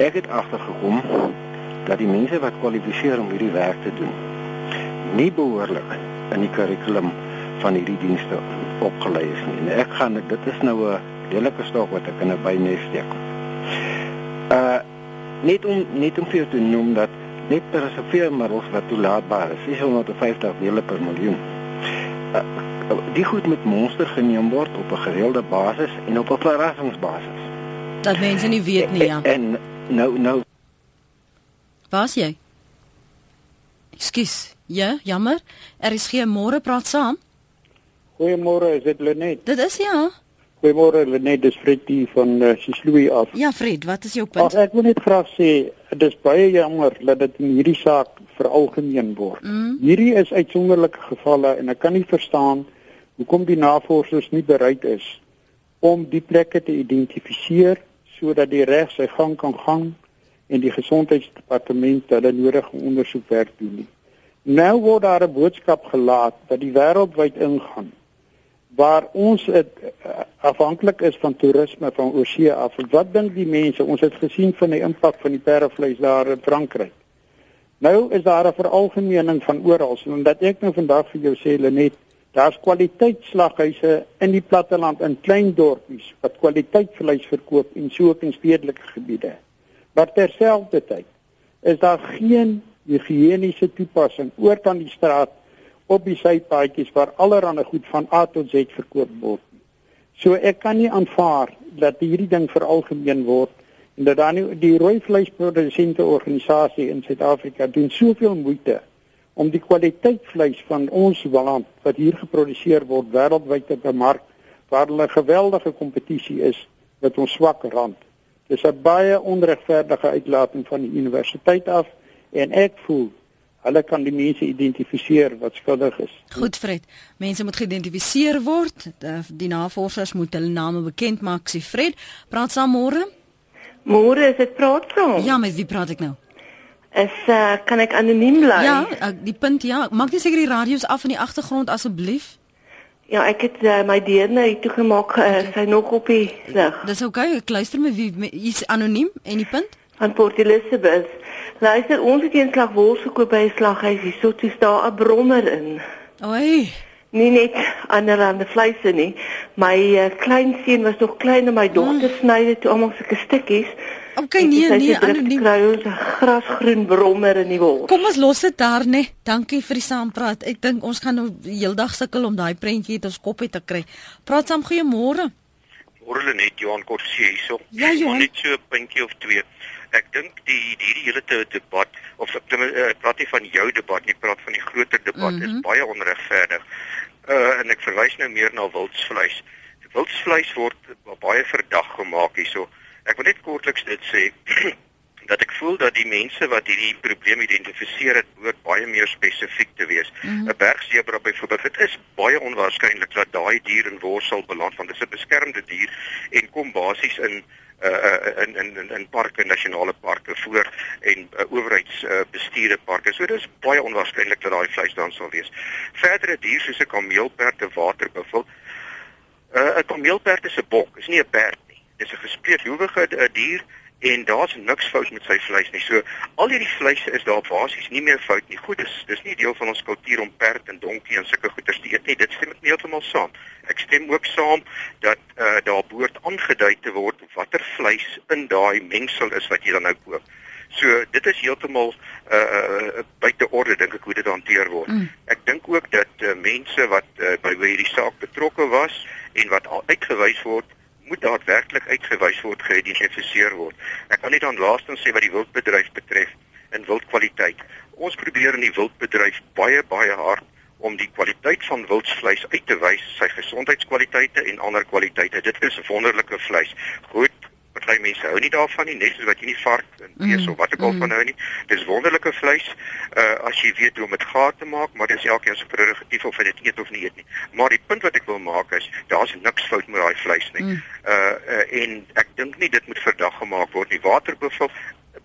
Speaker 8: Ek het agtergekom dat die mense wat kwalifiseer om hierdie werk te doen, nie behoorlik in die kurrikulum van hierdie dienste opgelei is nie. En ek gaan dit is nou 'n lelike stok wat ek in 'n bynes steek. Uh net om net om vir te noem dat net per reserveermiddels wat toelaatbaar is, 650 dele per miljoen uh, die goed met monster geneem word op 'n gereelde basis en op 'n verrassingsbasis.
Speaker 1: Dat mense nie weet nie, ja.
Speaker 8: En, en nou nou
Speaker 1: Waar's jy? Ekskuus. Ja, jammer. Er is geen môre praat saam.
Speaker 9: Goeiemôre, is dit Lenet?
Speaker 1: Dit is ja.
Speaker 9: Goeiemôre Lenet, dis Fred hier van uh, Sisloui af.
Speaker 1: Ja, Fred, wat is jou punt?
Speaker 9: Ag, ek wil net graag sê, dit is baie jammer dat dit in hierdie saak veralgemeen word. Mm. Hierdie is uitsonderlike gevalle en ek kan nie verstaan hoekom die navorsers nie bereid is om die plekke te identifiseer sodat die reg sy gang kan gaan en die gesondheidsdepartement hulle nodige ondersoekwerk doen nie. Nou word daar 'n boodskap gelaat dat die wêreld wyd ingaan waar ons het, uh, afhanklik is van toerisme van oorsee af. Wat dink die mense? Ons het gesien van die impak van die perdevleis daar in Frankryk. Nou is daar 'n veralgemening van oral omdat ek nou vandag vir jou sê Lenet, daar's kwaliteitslaghuise in die platteland in klein dorpies wat kwaliteitsvleis verkoop en so ook in stedelike gebiede. Maar terselfdertyd is daar geen higiëniese toepassing oor kan die straat op die sypaadjies waar allerlei goed van A tot Z verkoop word. So ek kan nie aanvaar dat hierdie ding veralgemeen word en dat dan die rooi vleisprodusente organisasie in Suid-Afrika doen soveel moeite om die kwaliteit vleis van ons land wat hier geproduseer word wêreldwyd te bemark waar hulle geweldige kompetisie is met ons swak rand. Dis 'n baie onregverdige uitlating van die universiteit af en ek voel Hulle kan die mense identifiseer wat skuldig is.
Speaker 1: Goed Fred, mense moet geïdentifiseer word. Die navorsers moet hulle name bekend maak. Sê Fred, praat saam môre.
Speaker 10: Môre is dit praat saam.
Speaker 1: Ja, met wie praat ek nou?
Speaker 10: Is uh, kan ek anoniem bly?
Speaker 1: Ja, uh, die punt ja, maak net seker die radio's af in die agtergrond asseblief.
Speaker 10: Ja, ek het uh, my deurne hier toe gemaak. Uh, sy nog op die lig.
Speaker 1: Dis oukei, okay, ek luister met wie is anoniem en die punt?
Speaker 10: Van Port Elizabeth. Luister, ons het eenslag wors gekoop by 'n slaghuis hier, so toe staan 'n brommer in.
Speaker 1: Oei.
Speaker 10: Nie net anderlande vleise nie. My uh, klein seun was nog klein en my dogter mm. sny dit almal sulke stukkies.
Speaker 1: Okay, nee, nee, anoniem.
Speaker 10: Kry ons 'n grasgroen brommer in die wors.
Speaker 1: Kom ons los dit daar, nee. Dankie vir die saampraat. Ek dink ons gaan nou heeldag sukkel om daai prentjie uit ons kop uit te kry. Praat saam goeiemôre.
Speaker 11: Môre net Johan Korsie hierso.
Speaker 1: Ja, Johan.
Speaker 11: Net so 'n puntjie of twee ek dink die hierdie hele debat of ek uh, praat nie van jou debat nie, ek praat van die groter debat mm -hmm. is mhm. baie onregverdig. Uh en ek verwys nou meer na wildsvleis. Wildsvleis word baie verdag gemaak hierso. Ek wil net kortliks dit sê dat ek voel dat die mense wat hierdie probleem identifiseer het, behoort baie meer spesifiek te wees. 'n mm -hmm. Bergsebra byvoorbeeld, dit is baie onwaarskynlik dat daai dier in worsel beland want dit is 'n beskermde dier en kom basies in uh in in in parke, nasionale parke voor en uh, owerheidsbestuurde uh, parke. So dis baie onwaarskynlik dat daai vleis dan sal wees. Verdere diere soos 'n kameelperd, 'n waterbuffel. Uh 'n kameelperd is 'n bok, is nie 'n perd nie. Dis 'n gespreekhoewige uh, dier en daar's niks fout met sy vleis nie. So al hierdie vleise is daar basies nie meer fout nie. Goed, dis dis nie deel van ons kultuur om perd en donkie en sulke goeders te eet nie. Dit stem ek nie heeltemal saam. Ek stem ook saam dat uh, daar behoort aangedui te word watter vleis in daai mengsel is wat jy dan nou koop. So dit is heeltemal uh buite orde dink ek hoe dit hanteer word. Mm. Ek dink ook dat uh, mense wat uh, by hierdie saak betrokke was en wat al uitgewys word moet daadwerklik uitgewys word, geïdentifiseer word. Ek kan net dan laastens sê wat die wildbedryf betref in wildkwaliteit. Ons probeer in die wildbedryf baie baie hard om die kwaliteit van wildsvleis uit te wys, sy gesondheidskwaliteite en ander kwaliteite. Dit is wonderlike vleis. Goed, party mense hou nie daarvan nie, net soos wat jy nie vark en bees mm. of wat ek al mm. van hou nie. Dis wonderlike vleis uh as jy weet hoe om dit gaar te maak, maar dis elkeen se prerogatief of hy dit eet of nie eet nie. Maar die punt wat ek wil maak is, daar's niks fout met daai vleis nie. Mm. Uh, uh en ek dink nie dit moet verdag gemaak word nie. Waterbuffel,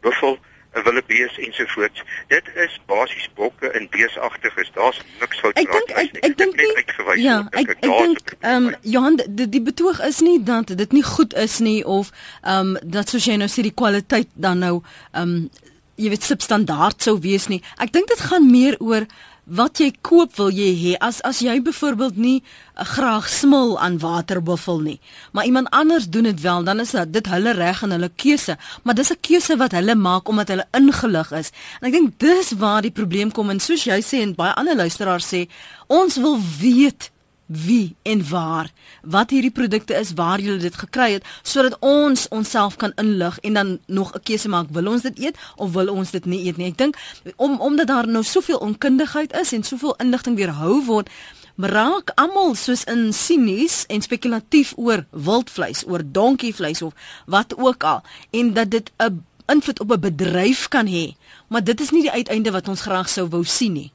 Speaker 11: buffel 'n wildebees ensovoorts. Dit is basies bokke en beesagtiges. Daar's niks fout
Speaker 1: met dit. Ek ek dink nie. Ja, ek ek dink ehm um, Johan die, die betoog is nie dat dit nie goed is nie of ehm um, dat soos jy nou sê die kwaliteit dan nou ehm um, jy weet substandaard sou wees nie. Ek dink dit gaan meer oor wat jy koop wil jy hê as as jy byvoorbeeld nie uh, graag smil aan waterbuffel nie. Maar iemand anders doen dit wel dan is dit dit hulle reg en hulle keuse. Maar dis 'n keuse wat hulle maak omdat hulle ingelig is. En ek dink dis waar die probleem kom en soos jy sê en baie ander luisteraars sê ons wil weet wie en waar wat hierdie produkte is waar jy dit gekry het sodat ons onsself kan inlig en dan nog 'n keuse maak wil ons dit eet of wil ons dit nie eet nie? Ek dink om omdat daar nou soveel onkundigheid is en soveel inligting weerhou word raak almal soos in sinies en spekulatief oor wildvleis oor donkievleis of wat ook al en dat dit 'n invloed op 'n bedryf kan hê maar dit is nie die uiteinde wat ons graag sou wou sien nie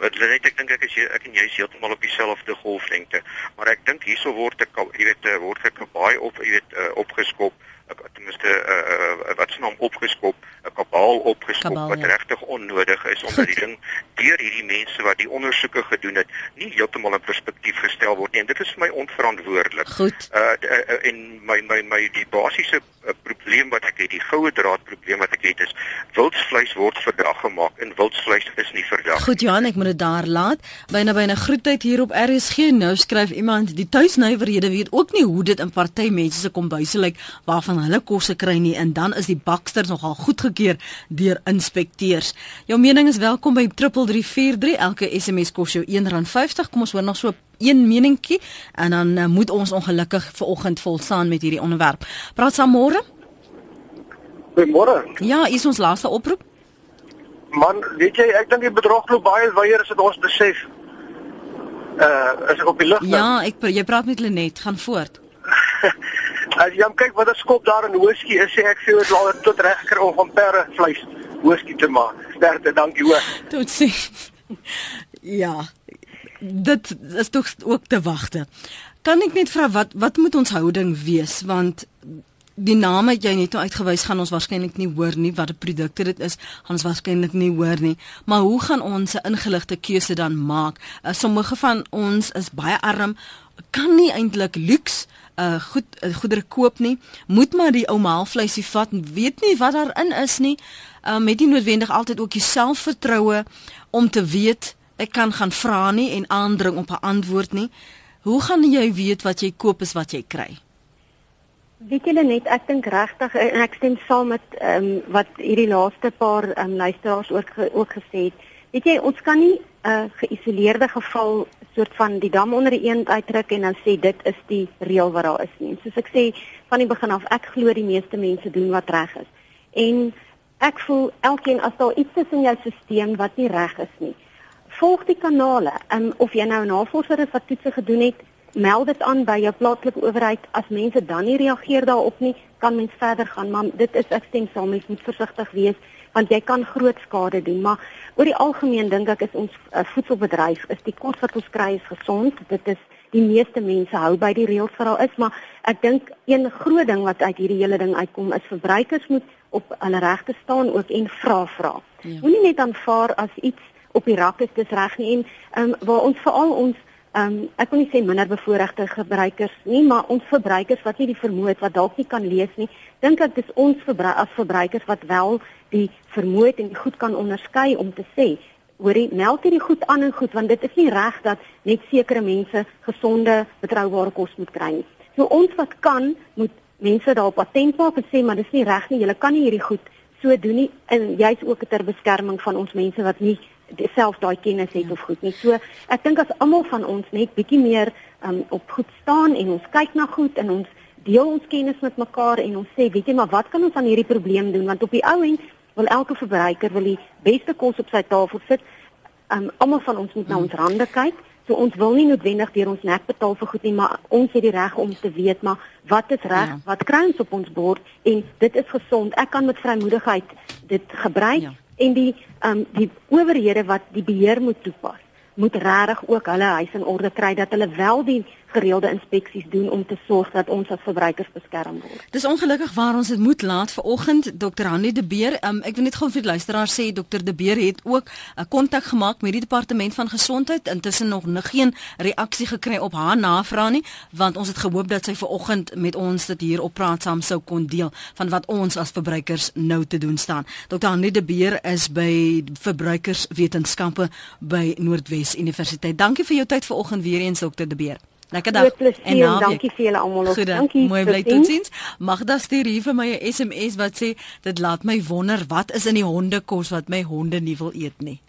Speaker 11: wat net ek dink ek is ek en jy is heeltemal op dieselfde golflengte maar ek dink hierso word ek jy weet eh, word ek baie op jy weet uh, opgeskop ten minste uh, wat se naam opgeskop 'n kabaal opgeskop kabal, wat ja. regtig onnodig is omdat die ding deur hierdie mense wat die ondersoeke gedoen het nie heeltemal in perspektief gestel word nie en dit is vir my onverantwoordelik
Speaker 1: uh,
Speaker 11: uh, uh en my my my die basiese uh, probleem wat ek het. Die goue draad probleem wat ek het is wildsvleis word verdag gemaak en wildsvleis is nie verdag.
Speaker 1: Goed Johan, ek moet dit daar laat. Byna byna groetheid hier op RSG. Nou skryf iemand die tuisnywerhede weet ook nie hoe dit in party mense se kombuise lyk waarvan hulle kosse kry nie en dan is die baksters nogal goedgekeur deur inspekteurs. Jou mening is welkom by 3343. Elke SMS kos jou R1.50. Kom ons hoor nog so een meningkie en dan uh, moet ons ongelukkig ver oggend volstaan met hierdie onderwerp. Praat saam môre.
Speaker 12: Goeiemôre.
Speaker 1: Ja, is ons laaste oproep.
Speaker 12: Man, weet jy, ek dink die bedrog loop baie weier as dit ons besef. Uh, is ek op die lug?
Speaker 1: Ja, ek jy praat met Lenet, gaan voort.
Speaker 12: as jy kyk wat 'n skop daar in Hoeskie is, sê ek sê dit laat tot reg kry om van perre vleis Hoeskie te maak. Sterkte, dankie hoor.
Speaker 1: Tot sien. ja. Dit is tog ook te wagte. Kan ek net vra wat wat moet ons houding wees want die name wat jy net nou uitgewys gaan ons waarskynlik nie hoor nie wat 'n produkte dit is gaan ons waarskynlik nie hoor nie maar hoe gaan ons 'n ingeligte keuse dan maak uh, sommige van ons is baie arm kan nie eintlik luks uh goed uh, goedere koop nie. Moet maar die ou maalvleisie vat. Weet nie wat daarin is nie. Uh met nie noodwendig altyd ook jouself vertroue om te weet ek kan gaan vra nie en aandring op 'n antwoord nie. Hoe gaan jy weet wat jy koop is wat jy kry?
Speaker 2: Weet julle net, ek dink regtig en ek stem saam met ehm um, wat hierdie laaste paar ehm um, luisteraars ook ook gesê het. Weet jy, ons kan nie 'n uh, geïsoleerde geval soort van die dam onder die een uitdruk en dan sê dit is die reël wat daar is nie. Soos ek sê van die begin af, ek glo die meeste mense doen wat reg is. En ek voel elkeen as daar iets is in jou stelsel wat nie reg is nie. Volg die kanale. Um, of jy nou navorsing of wat toetse gedoen het, meld dit aan by jou plaaslike owerheid as mense dan nie reageer daarop nie kan mens verder gaan maar dit is ek stem saam mens moet versigtig wees want jy kan groot skade doen maar oor die algemeen dink ek is ons uh, voedselbedryf is die kos wat ons kry is gesond. Dit is die meeste mense hou by die reëls wat daar is maar ek dink een groot ding wat uit hierdie hele ding uitkom is verbruikers moet op hulle regte staan ook en vra vra. Ja. moenie net aanvaar as iets op die rak is dis reg nie. En um, waar ons veral ons Ehm um, ek wil nie sê minder bevoorregte gebruikers nie, maar ons verbruikers wat nie die vermoë het wat dalk nie kan lees nie, dink ek dis ons verbru as verbruikers wat wel die vermoë en die goed kan onderskei om te sê, hoorie, meld hierdie goed aan en goed want dit is nie reg dat net sekere mense gesonde, betroubare kos moet kry nie. So ons wat kan, moet mense daarop attent maak en sê maar dis nie reg nie, julle kan nie hierdie goed so doen nie en jy's ook ter beskerming van ons mense wat nie self daai kennis het ja. of goed nie. So ek dink as almal van ons net bietjie meer um, op goed staan en ons kyk na goed en ons deel ons kennis met mekaar en ons sê, weet jy maar wat kan ons aan hierdie probleem doen want op die ou end wil elke verbruiker wil die beste kos op sy tafel sit. Um, almal van ons moet na mm. ons hande kyk. So ons wil nie noodwendig deur ons nek betaal vir goed nie, maar ons het die reg om te weet maar wat is reg, ja. wat kry ons op ons bord en dit is gesond. Ek kan met vrymoedigheid dit gebruik. Ja en die ehm um, die owerhede wat die beheer moet toepas moet regtig ook hulle huis in orde kry dat hulle wel die gereelde inspeksies doen om te sorg dat ons as verbruikers beskerm word.
Speaker 1: Dis ongelukkig waar ons dit moet laat vanoggend Dr. Hanlie de Beer. Um, ek wil net gou vir die luisteraar sê Dr. de Beer het ook 'n uh, kontak gemaak met die departement van gesondheid intussen nog geen reaksie gekry op haar navraag nie want ons het gehoop dat sy vanoggend met ons dit hier op praat saam sou kon deel van wat ons as verbruikers nou te doen staan. Dr. Hanlie de Beer is by verbruikerswetenskappe by Noordwes Universiteit. Dankie vir jou tyd vanoggend weer eens Dr. de Beer. Lekker dag.
Speaker 2: En naweek. dankie vir julle almal. Dankie.
Speaker 1: Mooi bly totsiens. Magda stuur hier vir my 'n SMS wat sê dit laat my wonder wat is in die hondekos wat my honde nie wil eet nie.